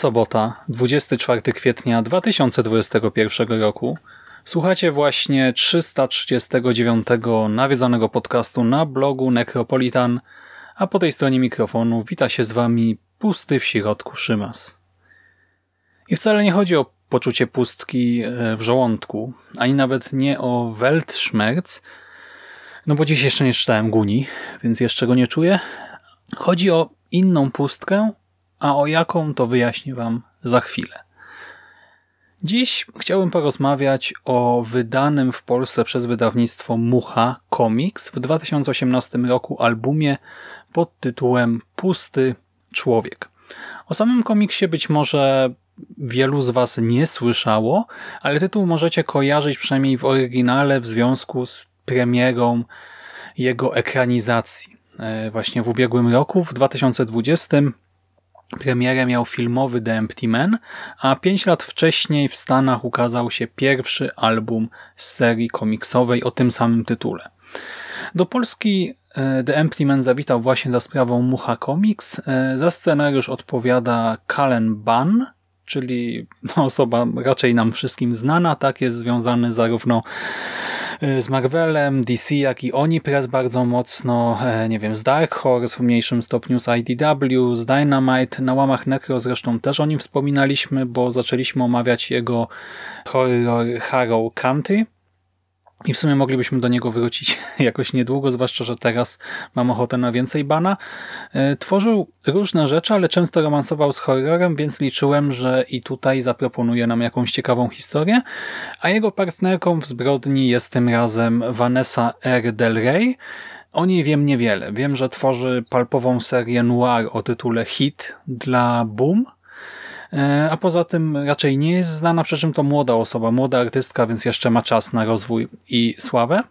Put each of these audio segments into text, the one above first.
Sobota, 24 kwietnia 2021 roku. Słuchacie właśnie 339 nawiedzonego podcastu na blogu Necropolitan, a po tej stronie mikrofonu wita się z wami pusty w środku Szymas. I wcale nie chodzi o poczucie pustki e, w żołądku, ani nawet nie o Weltschmerz, no bo dziś jeszcze nie czytałem Guni, więc jeszcze go nie czuję. Chodzi o inną pustkę, a o jaką to wyjaśnię Wam za chwilę. Dziś chciałbym porozmawiać o wydanym w Polsce przez wydawnictwo Mucha Comics w 2018 roku albumie pod tytułem Pusty Człowiek. O samym komiksie być może wielu z Was nie słyszało, ale tytuł możecie kojarzyć przynajmniej w oryginale w związku z premierą jego ekranizacji. E, właśnie w ubiegłym roku, w 2020 Premierę miał filmowy The Empty Man, a pięć lat wcześniej w Stanach ukazał się pierwszy album z serii komiksowej o tym samym tytule. Do Polski e, The Empty Man zawitał właśnie za sprawą Mucha Comics. E, za scenariusz odpowiada Cullen Bunn, czyli osoba raczej nam wszystkim znana, tak jest związany zarówno z Marvelem, DC, jak i oni press bardzo mocno, e, nie wiem, z Dark Horse, w mniejszym stopniu z IDW, z Dynamite, na łamach Necro zresztą też o nim wspominaliśmy, bo zaczęliśmy omawiać jego horror Harrow Country, i w sumie moglibyśmy do niego wrócić jakoś niedługo, zwłaszcza, że teraz mam ochotę na więcej bana. E, tworzył różne rzeczy, ale często romansował z horrorem, więc liczyłem, że i tutaj zaproponuje nam jakąś ciekawą historię. A jego partnerką w zbrodni jest tym razem Vanessa R. Del Rey. O niej wiem niewiele. Wiem, że tworzy palpową serię noir o tytule Hit dla Boom, a poza tym raczej nie jest znana, przy czym to młoda osoba, młoda artystka, więc jeszcze ma czas na rozwój i sławę.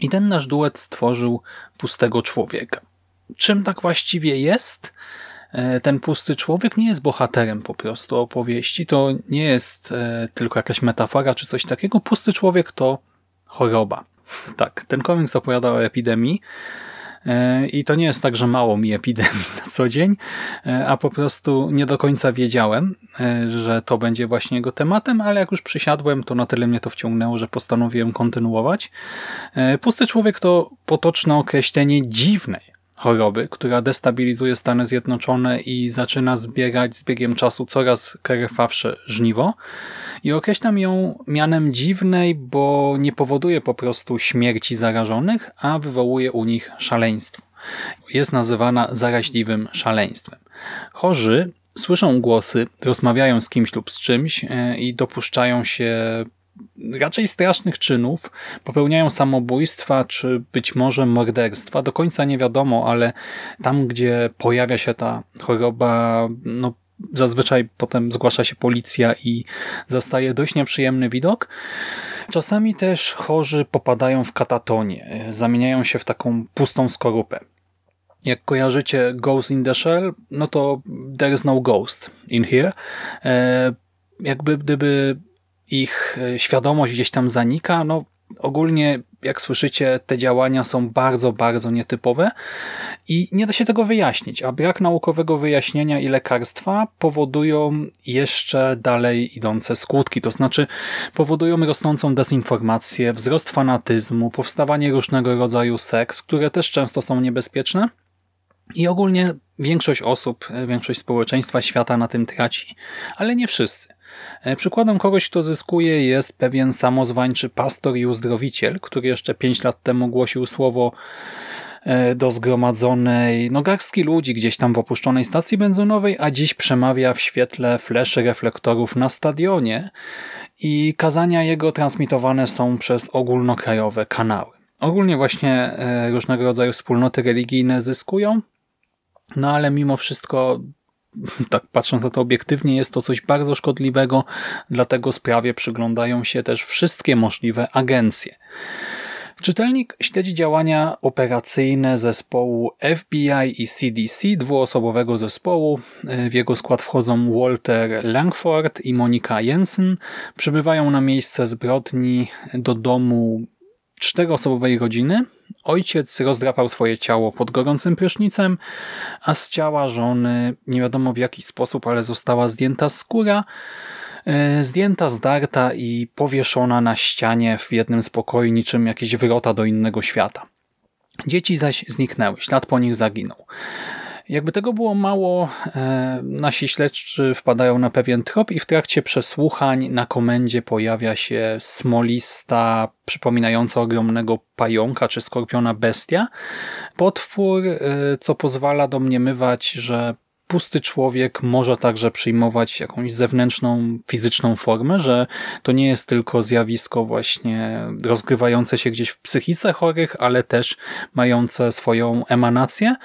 I ten nasz duet stworzył pustego człowieka. Czym tak właściwie jest? E, ten pusty człowiek nie jest bohaterem po prostu opowieści, to nie jest e, tylko jakaś metafora czy coś takiego. Pusty człowiek to choroba. Tak, ten komiks opowiada o epidemii, E, I to nie jest tak, że mało mi epidemii na co dzień, e, a po prostu nie do końca wiedziałem, e, że to będzie właśnie jego tematem, ale jak już przysiadłem, to na tyle mnie to wciągnęło, że postanowiłem kontynuować. Pusty człowiek to potoczne określenie dziwnej choroby, która destabilizuje Stany Zjednoczone i zaczyna zbierać z biegiem czasu coraz krwawsze żniwo. I określam ją mianem dziwnej, bo nie powoduje po prostu śmierci zarażonych, a wywołuje u nich szaleństwo. Jest nazywana zaraźliwym szaleństwem. Chorzy słyszą głosy, rozmawiają z kimś lub z czymś e, i dopuszczają się raczej strasznych czynów, popełniają samobójstwa, czy być może morderstwa. Do końca nie wiadomo, ale tam, gdzie pojawia się ta choroba, no zazwyczaj potem zgłasza się policja i zastaje dość nieprzyjemny widok. Czasami też chorzy popadają w katatonię, zamieniają się w taką pustą skorupę. Jak kojarzycie Ghost in the Shell, no to there is no ghost in here. E, jakby gdyby ich e, świadomość gdzieś tam zanika, no ogólnie jak słyszycie te działania są bardzo, bardzo nietypowe i nie da się tego wyjaśnić, a brak naukowego wyjaśnienia i lekarstwa powodują jeszcze dalej idące skutki, to znaczy powodują rosnącą dezinformację, wzrost fanatyzmu, powstawanie różnego rodzaju sekt, które też często są niebezpieczne i ogólnie większość osób, większość społeczeństwa świata na tym traci, ale nie wszyscy. Przykładem kogoś, kto zyskuje jest pewien samozwańczy pastor i uzdrowiciel, który jeszcze pięć lat temu głosił słowo E, do zgromadzonej no garstki ludzi gdzieś tam w opuszczonej stacji benzynowej, a dziś przemawia w świetle fleszy reflektorów na stadionie i kazania jego transmitowane są przez ogólnokrajowe kanały. Ogólnie właśnie e, różnego rodzaju wspólnoty religijne zyskują, no ale mimo wszystko tak patrząc na to obiektywnie, jest to coś bardzo szkodliwego, dlatego sprawie przyglądają się też wszystkie możliwe agencje. Czytelnik śledzi działania operacyjne zespołu FBI i CDC, dwuosobowego zespołu. W jego skład wchodzą Walter Langford i Monika Jensen. Przybywają na miejsce zbrodni do domu czteroosobowej rodziny. Ojciec rozdrapał swoje ciało pod gorącym prysznicem, a z ciała żony nie wiadomo w jaki sposób, ale została zdjęta skóra, E, zdjęta, zdarta i powieszona na ścianie w jednym z pokoi niczym jakieś wrota do innego świata. Dzieci zaś zniknęły, ślad po nich zaginął. Jakby tego było mało, e, nasi śledczy wpadają na pewien trop i w trakcie przesłuchań na komendzie pojawia się smolista, przypominająca ogromnego pająka czy skorpiona bestia. Potwór, e, co pozwala domniemywać, że pusty człowiek może także przyjmować jakąś zewnętrzną, fizyczną formę, że to nie jest tylko zjawisko właśnie rozgrywające się gdzieś w psychice chorych, ale też mające swoją emanację.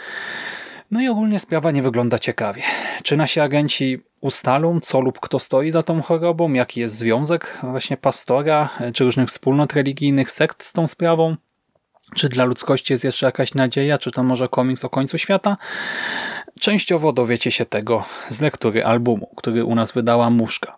No i ogólnie sprawa nie wygląda ciekawie. Czy nasi agenci ustalą, co lub kto stoi za tą chorobą, jaki jest związek właśnie pastora, czy różnych wspólnot religijnych, sekt z tą sprawą? Czy dla ludzkości jest jeszcze jakaś nadzieja? Czy to może komiks o końcu świata? Częściowo dowiecie się tego z lektury albumu, który u nas wydała Muszka.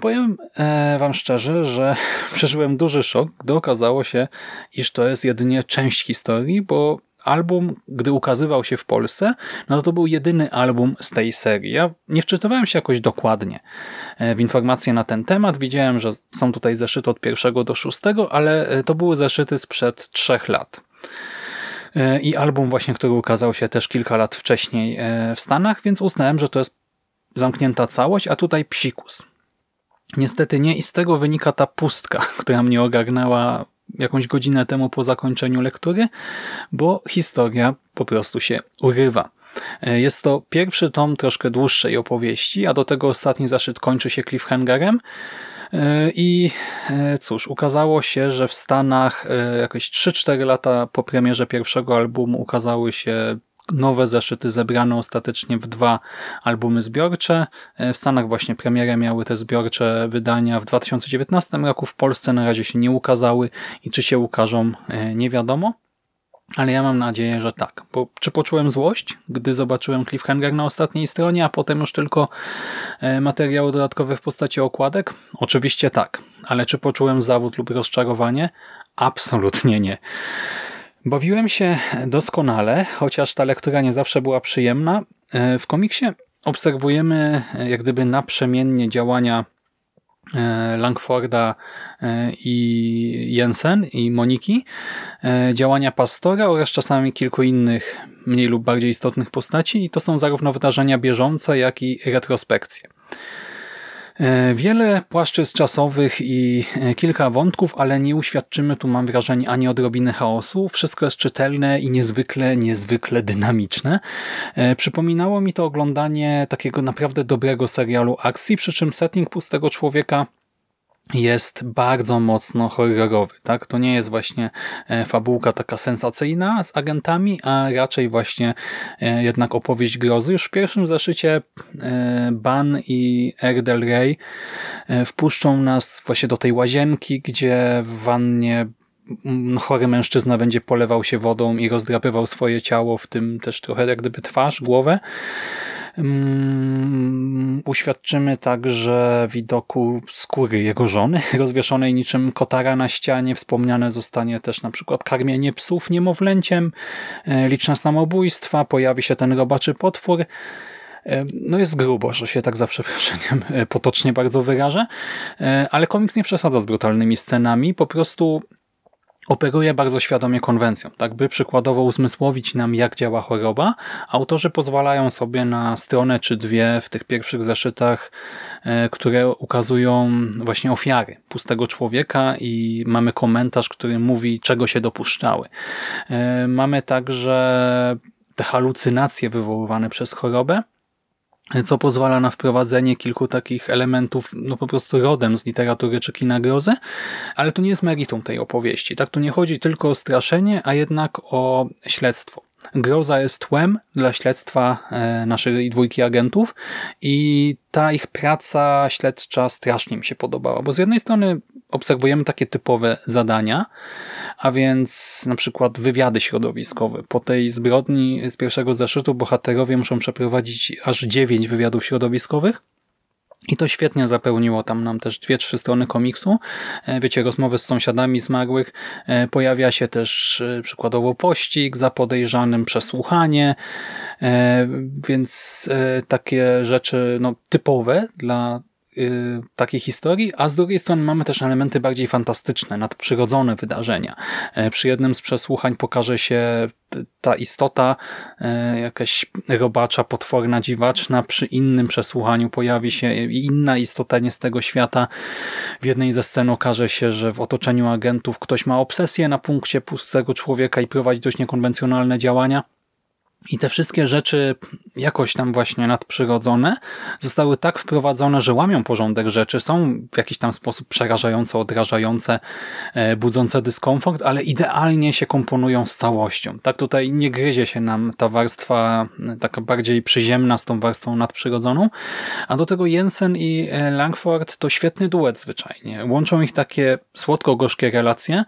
Powiem e, wam szczerze, że przeżyłem duży szok, gdy okazało się, iż to jest jedynie część historii, bo album, gdy ukazywał się w Polsce, no to, to był jedyny album z tej serii. Ja nie wczytywałem się jakoś dokładnie e, w informacje na ten temat. Widziałem, że są tutaj zeszyty od pierwszego do szóstego, ale e, to były zeszyty sprzed trzech lat. E, I album właśnie, który ukazał się też kilka lat wcześniej w Stanach, więc uznałem, że to jest zamknięta całość, a tutaj psikus. Niestety nie i z tego wynika ta pustka, która mnie ogarnęła jakąś godzinę temu po zakończeniu lektury, bo historia po prostu się urywa. E, jest to pierwszy tom troszkę dłuższej opowieści, a do tego ostatni zaszyt kończy się cliffhangerem. E, I e, cóż, ukazało się, że w Stanach jakieś 3-4 lata po premierze pierwszego albumu ukazały się nowe zeszyty zebrane ostatecznie w dwa albumy zbiorcze. E, w Stanach właśnie premierę miały te zbiorcze wydania w 2019 roku, w Polsce na razie się nie ukazały i czy się ukażą e, nie wiadomo. Ale ja mam nadzieję, że tak. Bo czy poczułem złość, gdy zobaczyłem cliffhanger na ostatniej stronie, a potem już tylko e, materiały dodatkowe w postaci okładek? Oczywiście tak. Ale czy poczułem zawód lub rozczarowanie? Absolutnie nie. Bawiłem się doskonale, chociaż ta lektura nie zawsze była przyjemna. E, w komiksie obserwujemy e, jak gdyby naprzemiennie działania e, Langforda i Jensen i Moniki, działania Pastora oraz czasami kilku innych mniej lub bardziej istotnych postaci i to są zarówno wydarzenia bieżące, jak i retrospekcje. E, wiele płaszczyzn czasowych i e, kilka wątków, ale nie uświadczymy tu, mam wrażenie, ani odrobiny chaosu. Wszystko jest czytelne i niezwykle, niezwykle dynamiczne. E, przypominało mi to oglądanie takiego naprawdę dobrego serialu akcji, przy czym setting Pustego Człowieka jest bardzo mocno horrorowy. Tak? To nie jest właśnie e, fabułka taka sensacyjna z agentami, a raczej właśnie e, jednak opowieść grozy. Już w pierwszym zaszycie e, Ban i Erdel Rey wpuszczą nas właśnie do tej łazienki, gdzie w wannie chory mężczyzna będzie polewał się wodą i rozdrapywał swoje ciało, w tym też trochę jak gdyby twarz, głowę. Um, uświadczymy także widoku skóry jego żony, rozwieszonej niczym kotara na ścianie. Wspomniane zostanie też na przykład karmienie psów niemowlęciem, e, liczne samobójstwa, pojawi się ten robaczy potwór. E, no jest grubo, że się tak za przeproszeniem e, potocznie bardzo wyrażę, ale komiks nie przesadza z brutalnymi scenami, po prostu operuje bardzo świadomie konwencją, tak by przykładowo uzmysłowić nam, jak działa choroba. Autorzy pozwalają sobie na stronę czy dwie w tych pierwszych zeszytach, e, które ukazują właśnie ofiary pustego człowieka i mamy komentarz, który mówi, czego się dopuszczały. E, mamy także te halucynacje wywoływane przez chorobę, co pozwala na wprowadzenie kilku takich elementów, no po prostu rodem z literatury czy kina grozy, ale to nie jest meritum tej opowieści. Tak, tu nie chodzi tylko o straszenie, a jednak o śledztwo. Groza jest tłem dla śledztwa e, naszej dwójki agentów i ta ich praca śledcza strasznie mi się podobała, bo z jednej strony obserwujemy takie typowe zadania, a więc na przykład wywiady środowiskowe. Po tej zbrodni z pierwszego zeszytu bohaterowie muszą przeprowadzić aż dziewięć wywiadów środowiskowych, i to świetnie zapełniło tam nam też dwie, trzy strony komiksu. E, wiecie, rozmowy z sąsiadami zmarłych. E, pojawia się też e, przykładowo pościg za podejrzanym, przesłuchanie, więc takie rzeczy no, typowe dla takiej historii, a z drugiej strony mamy też elementy bardziej fantastyczne, nadprzyrodzone wydarzenia. E, przy jednym z przesłuchań pokaże się ta istota, e, jakaś robacza, potworna, dziwaczna, przy innym przesłuchaniu pojawi się inna istota nie z tego świata. W jednej ze scen okaże się, że w otoczeniu agentów ktoś ma obsesję na punkcie pustego człowieka i prowadzi dość niekonwencjonalne działania. I te wszystkie rzeczy jakoś tam właśnie nadprzyrodzone zostały tak wprowadzone, że łamią porządek rzeczy, są w jakiś tam sposób przerażające, odrażające, e, budzące dyskomfort, ale idealnie się komponują z całością. Tak tutaj nie gryzie się nam ta warstwa e, taka bardziej przyziemna z tą warstwą nadprzyrodzoną, a do tego Jensen i e, Langford to świetny duet zwyczajnie. Łączą ich takie słodko-gorzkie relacje,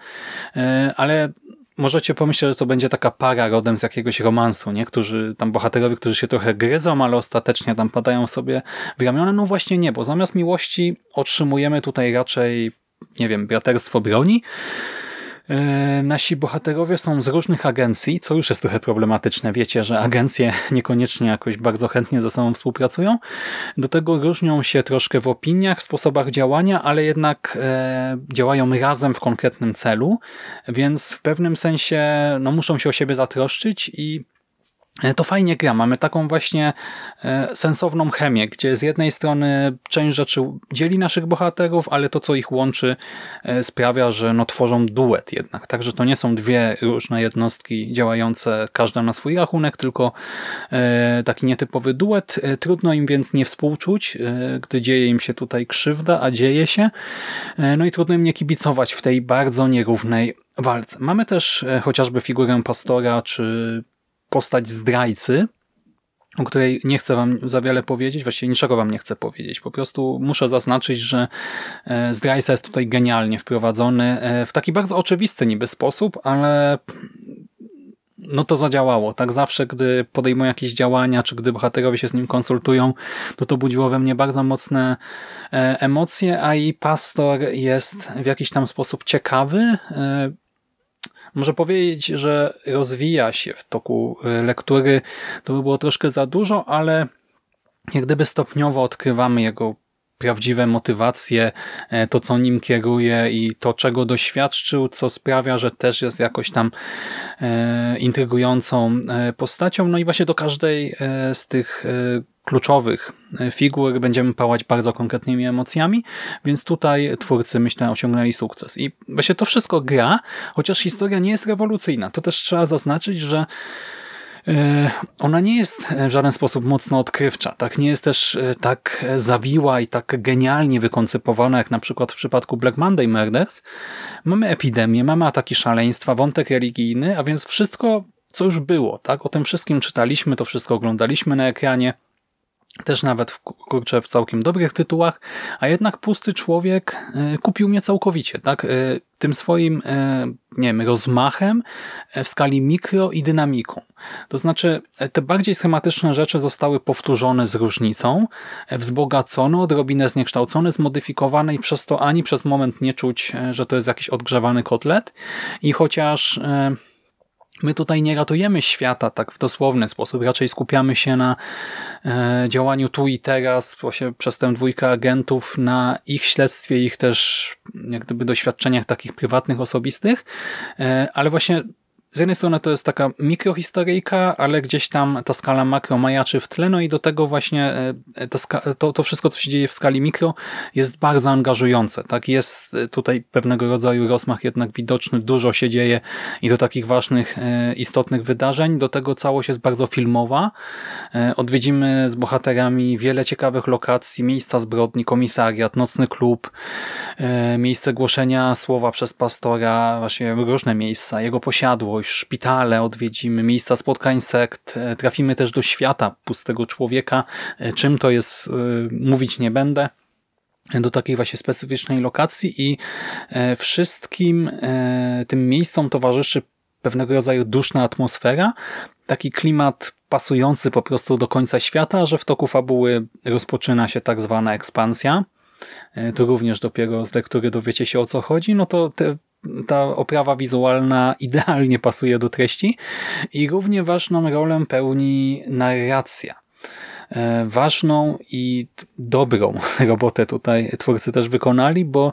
ale możecie pomyśleć, że to będzie taka para rodem z jakiegoś romansu, nie? Którzy, tam bohaterowie, którzy się trochę gryzą, ale ostatecznie tam padają sobie w ramiona. No właśnie nie, bo zamiast miłości otrzymujemy tutaj raczej, nie wiem, braterstwo broni, nasi bohaterowie są z różnych agencji, co już jest trochę problematyczne. Wiecie, że agencje niekoniecznie jakoś bardzo chętnie ze sobą współpracują. Do tego różnią się troszkę w opiniach, sposobach działania, ale jednak e, działają razem w konkretnym celu, więc w pewnym sensie no, muszą się o siebie zatroszczyć i E, to fajnie gra. Mamy taką właśnie e, sensowną chemię, gdzie z jednej strony część rzeczy dzieli naszych bohaterów, ale to, co ich łączy, e, sprawia, że no, tworzą duet jednak. Także to nie są dwie różne jednostki działające każda na swój rachunek, tylko taki nietypowy duet. Trudno im więc nie współczuć, gdy dzieje im się tutaj krzywda, a dzieje się. No i trudno im nie kibicować w tej bardzo nierównej walce. Mamy też chociażby figurę pastora, czy postać zdrajcy, o której nie chcę wam za wiele powiedzieć, właściwie niczego wam nie chcę powiedzieć. Po prostu muszę zaznaczyć, że e, zdrajca jest tutaj genialnie wprowadzony e, w taki bardzo oczywisty niby sposób, ale no to zadziałało. Tak zawsze, gdy podejmują jakieś działania, czy gdy bohaterowie się z nim konsultują, to to budziło we mnie bardzo mocne e, emocje, a i pastor jest w jakiś tam sposób ciekawy, może powiedzieć, że rozwija się w toku e, lektury. To by było troszkę za dużo, ale jak gdyby stopniowo odkrywamy jego prawdziwe motywacje, e, to co nim kieruje i to czego doświadczył, co sprawia, że też jest jakoś tam e, intrygującą postacią. No i właśnie do każdej z tych kluczowych figur będziemy pałać bardzo konkretnymi emocjami, więc tutaj twórcy myślę osiągnęli sukces. I właśnie to wszystko gra, chociaż historia nie jest rewolucyjna. To też trzeba zaznaczyć, że e, ona nie jest w żaden sposób mocno odkrywcza, tak nie jest też e, tak zawiła i tak genialnie wykoncypowana, jak na przykład w przypadku Black Monday Murders. Mamy epidemię, mamy ataki szaleństwa, wątek religijny, a więc wszystko, co już było, tak? O tym wszystkim czytaliśmy, to wszystko oglądaliśmy na ekranie, też nawet w, kurczę, w całkiem dobrych tytułach, a jednak pusty człowiek e, kupił mnie całkowicie, tak? E, tym swoim, e, nie wiem, rozmachem w skali mikro i dynamiką. To znaczy, te bardziej schematyczne rzeczy zostały powtórzone z różnicą, wzbogacone, odrobinę zniekształcone, zmodyfikowane i przez to ani przez moment nie czuć, że to jest jakiś odgrzewany kotlet. I chociaż My tutaj nie ratujemy świata tak w dosłowny sposób, raczej skupiamy się na e, działaniu tu i teraz, właśnie przez tę dwójkę agentów, na ich śledztwie, ich też jak gdyby doświadczeniach takich prywatnych, osobistych, e, ale właśnie z jednej strony to jest taka mikrohistoryjka, ale gdzieś tam ta skala makro majaczy w tle, no i do tego właśnie e, to, to wszystko, co się dzieje w skali mikro jest bardzo angażujące. Tak Jest e, tutaj pewnego rodzaju rozmach jednak widoczny, dużo się dzieje i do takich ważnych, e, istotnych wydarzeń. Do tego całość jest bardzo filmowa. Odwiedzimy z bohaterami wiele ciekawych lokacji, miejsca zbrodni, komisariat, nocny klub, miejsce głoszenia słowa przez pastora, właśnie różne miejsca, jego posiadłość, szpitale odwiedzimy, miejsca spotkań sekt, e, trafimy też do świata pustego człowieka. E, czym to jest, e, mówić nie będę do takiej właśnie specyficznej lokacji i wszystkim tym miejscom towarzyszy pewnego rodzaju duszna atmosfera, taki klimat pasujący po prostu do końca świata, że w toku fabuły rozpoczyna się tak zwana ekspansja. To również dopiero z lektury dowiecie się o co chodzi, no to te ta oprawa wizualna idealnie pasuje do treści i równie ważną rolę pełni narracja. E, ważną i dobrą robotę tutaj twórcy też wykonali, bo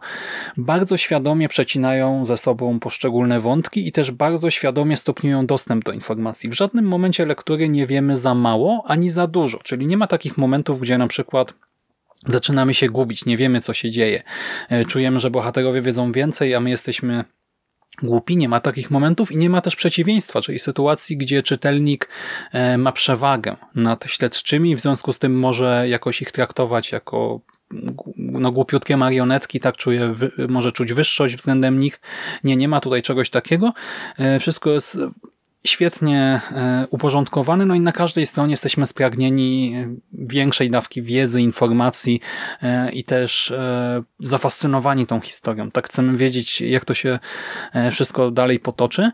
bardzo świadomie przecinają ze sobą poszczególne wątki i też bardzo świadomie stopniują dostęp do informacji. W żadnym momencie lektury nie wiemy za mało ani za dużo, czyli nie ma takich momentów, gdzie na przykład zaczynamy się gubić, nie wiemy co się dzieje. E, czujemy, że bohaterowie wiedzą więcej, a my jesteśmy głupi, nie ma takich momentów i nie ma też przeciwieństwa, czyli sytuacji, gdzie czytelnik e, ma przewagę nad śledczymi, w związku z tym może jakoś ich traktować jako no, głupiutkie marionetki, tak czuje, może czuć wyższość względem nich. Nie, nie ma tutaj czegoś takiego. E, wszystko jest świetnie e, uporządkowany, no i na każdej stronie jesteśmy spragnieni większej dawki wiedzy, informacji e, i też e, zafascynowani tą historią. Tak chcemy wiedzieć, jak to się wszystko dalej potoczy.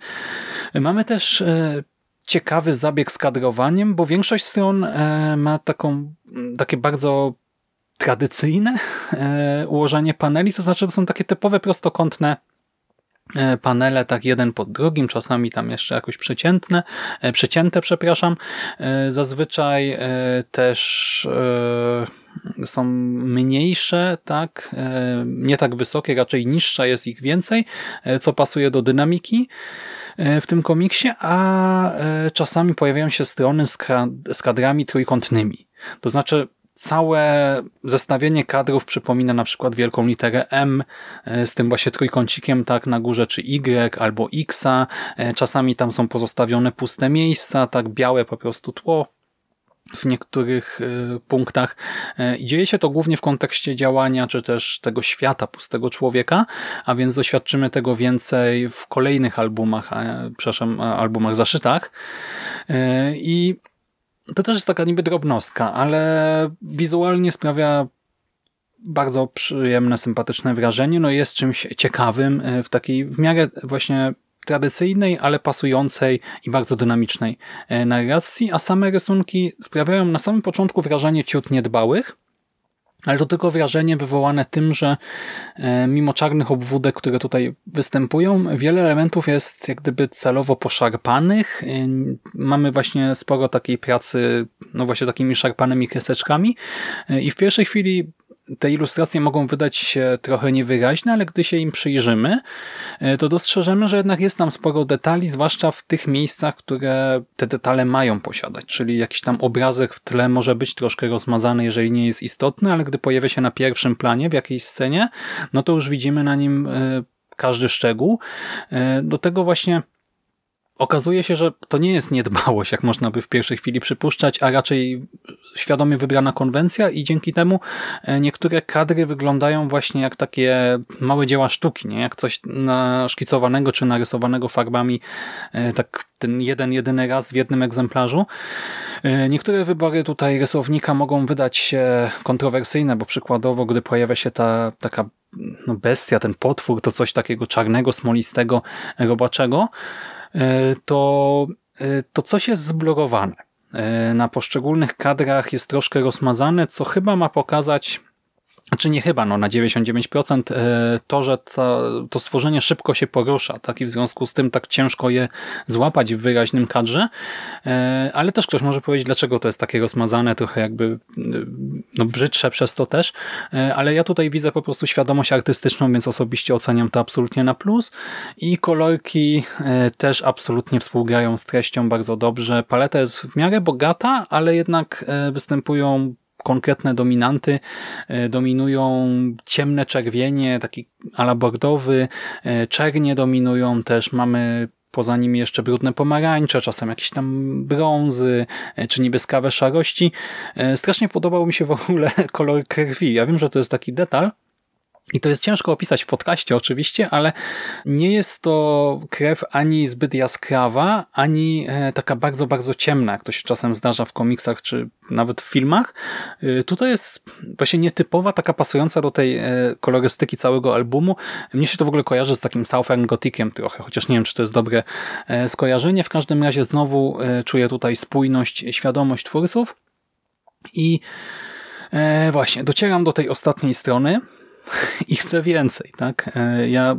Mamy też ciekawy zabieg z kadrowaniem, bo większość stron ma taką, takie bardzo tradycyjne ułożenie paneli, to znaczy to są takie typowe prostokątne E, panele tak jeden pod drugim, czasami tam jeszcze jakoś przeciętne, e, przecięte, przepraszam. E, zazwyczaj też są mniejsze, tak, nie tak wysokie, raczej niższa jest ich więcej, co pasuje do dynamiki w tym komiksie, a czasami pojawiają się strony z kadrami trójkątnymi. To znaczy całe zestawienie kadrów przypomina na przykład wielką literę M e, z tym właśnie trójkącikiem tak na górze, czy Y albo Xa. E, czasami tam są pozostawione puste miejsca, tak białe po prostu tło w niektórych e, punktach. I dzieje się to głównie w kontekście działania, czy też tego świata pustego człowieka, a więc doświadczymy tego więcej w kolejnych albumach, przepraszam, albumach zaszytach. I to też jest taka niby drobnostka, ale wizualnie sprawia bardzo przyjemne, sympatyczne wrażenie. No jest czymś ciekawym e, w takiej w miarę właśnie tradycyjnej, ale pasującej i bardzo dynamicznej e, narracji, a same rysunki sprawiają na samym początku wrażenie ciut niedbałych, ale to tylko wrażenie wywołane tym, że e, mimo czarnych obwódek, które tutaj występują, wiele elementów jest jak gdyby celowo poszarpanych. E, mamy właśnie sporo takiej pracy, no właśnie takimi szarpanymi kreseczkami e, i w pierwszej chwili te ilustracje mogą wydać się trochę niewyraźne, ale gdy się im przyjrzymy, e, to dostrzeżemy, że jednak jest tam sporo detali, zwłaszcza w tych miejscach, które te detale mają posiadać, czyli jakiś tam obrazek w tle może być troszkę rozmazany, jeżeli nie jest istotny, ale gdy pojawia się na pierwszym planie w jakiejś scenie, no to już widzimy na nim e, każdy szczegół. E, do tego właśnie Okazuje się, że to nie jest niedbałość, jak można by w pierwszej chwili przypuszczać, a raczej świadomie wybrana konwencja i dzięki temu e, niektóre kadry wyglądają właśnie jak takie małe dzieła sztuki, nie? jak coś naszkicowanego czy narysowanego farbami e, tak ten jeden, jedyny raz w jednym egzemplarzu. E, niektóre wybory tutaj rysownika mogą wydać się kontrowersyjne, bo przykładowo, gdy pojawia się ta taka no bestia, ten potwór, to coś takiego czarnego, smolistego, robaczego, to, e, to coś jest zblokowane. E, na poszczególnych kadrach jest troszkę rozmazane, co chyba ma pokazać znaczy nie chyba, no na 99% e, to, że to, to stworzenie szybko się porusza, tak? I w związku z tym tak ciężko je złapać w wyraźnym kadrze, e, ale też ktoś może powiedzieć, dlaczego to jest takie rozmazane, trochę jakby no, brzydsze przez to też, e, ale ja tutaj widzę po prostu świadomość artystyczną, więc osobiście oceniam to absolutnie na plus. I kolorki też absolutnie współgrają z treścią bardzo dobrze. Paleta jest w miarę bogata, ale jednak występują konkretne dominanty. E, dominują ciemne czerwienie, taki ala bordowy, e, czernie dominują też, mamy poza nimi jeszcze brudne pomarańcze, czasem jakieś tam brązy, e, czy niebieskawe szarości. Strasznie podobał mi się w ogóle kolor krwi. Ja wiem, że to jest taki detal, i to jest ciężko opisać w podcaście oczywiście, ale nie jest to krew ani zbyt jaskrawa, ani e, taka bardzo, bardzo ciemna, jak to się czasem zdarza w komiksach, czy nawet w filmach. E, tutaj jest właśnie nietypowa, taka pasująca do tej e, kolorystyki całego albumu. Mnie się to w ogóle kojarzy z takim Southern Gothiciem trochę, chociaż nie wiem, czy to jest dobre skojarzenie. W każdym razie znowu czuję tutaj spójność, świadomość twórców i właśnie, docieram do tej ostatniej strony, i chcę więcej, tak? E, ja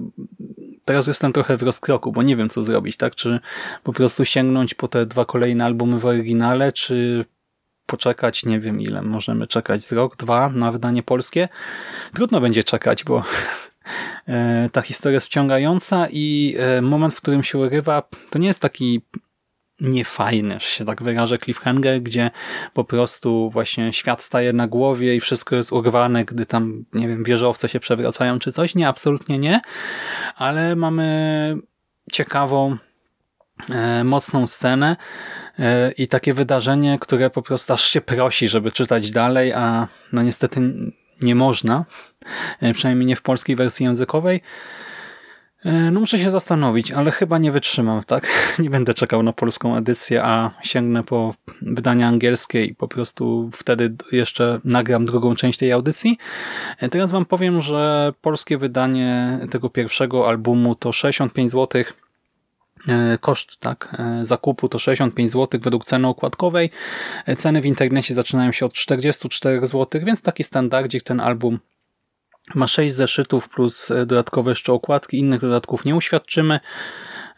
teraz jestem trochę w rozkroku, bo nie wiem, co zrobić, tak? Czy po prostu sięgnąć po te dwa kolejne albumy w oryginale, czy poczekać, nie wiem ile, możemy czekać z rok, dwa na wydanie polskie. Trudno będzie czekać, bo e, ta historia jest wciągająca i e, moment, w którym się urywa, to nie jest taki niefajny, że się tak wyrażę, cliffhanger, gdzie po prostu właśnie świat staje na głowie i wszystko jest urwane, gdy tam, nie wiem, wieżowce się przewracają czy coś. Nie, absolutnie nie, ale mamy ciekawą, e, mocną scenę e, i takie wydarzenie, które po prostu aż się prosi, żeby czytać dalej, a no niestety nie można, e, przynajmniej nie w polskiej wersji językowej. E, no muszę się zastanowić, ale chyba nie wytrzymam, tak? Nie będę czekał na polską edycję, a sięgnę po wydanie angielskie i po prostu wtedy jeszcze nagram drugą część tej audycji. E, teraz wam powiem, że polskie wydanie tego pierwszego albumu to 65 zł e, Koszt tak, zakupu to 65 zł według ceny okładkowej. Ceny w internecie zaczynają się od 44 zł, więc taki standardzik ten album ma 6 zeszytów plus e, dodatkowe jeszcze okładki, innych dodatków nie uświadczymy.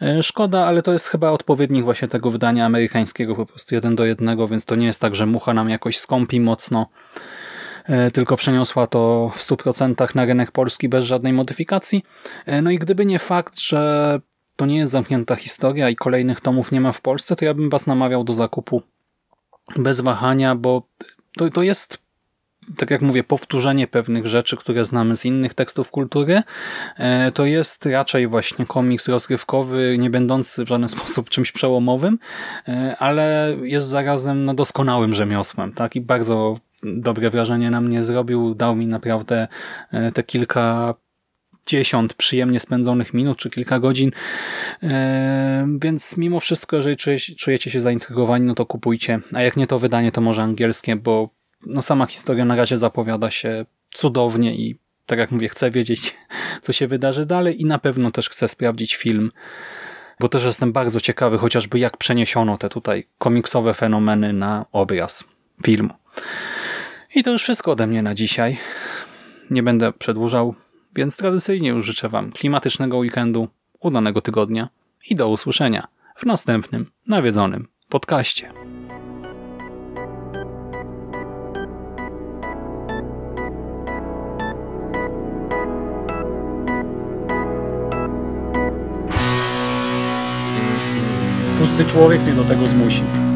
E, szkoda, ale to jest chyba odpowiednik właśnie tego wydania amerykańskiego, po prostu jeden do jednego, więc to nie jest tak, że mucha nam jakoś skąpi mocno, e, tylko przeniosła to w 100% na rynek polski bez żadnej modyfikacji. No i gdyby nie fakt, że to nie jest zamknięta historia i kolejnych tomów nie ma w Polsce, to ja bym was namawiał do zakupu bez wahania, bo to, to jest tak jak mówię, powtórzenie pewnych rzeczy, które znamy z innych tekstów kultury, e, to jest raczej właśnie komiks rozrywkowy, nie będący w żaden sposób czymś przełomowym, e, ale jest zarazem no, doskonałym rzemiosłem, tak? I bardzo dobre wrażenie na mnie zrobił, dał mi naprawdę e, te kilka dziesiąt przyjemnie spędzonych minut, czy kilka godzin, więc mimo wszystko, jeżeli czujecie się zaintrygowani, no to kupujcie, a jak nie to wydanie, to może angielskie, bo no sama historia na razie zapowiada się cudownie i tak jak mówię, chcę wiedzieć, co się wydarzy dalej i na pewno też chcę sprawdzić film, bo też jestem bardzo ciekawy chociażby jak przeniesiono te tutaj komiksowe fenomeny na obraz filmu. I to już wszystko ode mnie na dzisiaj. Nie będę przedłużał, więc tradycyjnie już życzę Wam klimatycznego weekendu, udanego tygodnia i do usłyszenia w następnym nawiedzonym podcaście. Pusty człowiek mnie do tego zmusił.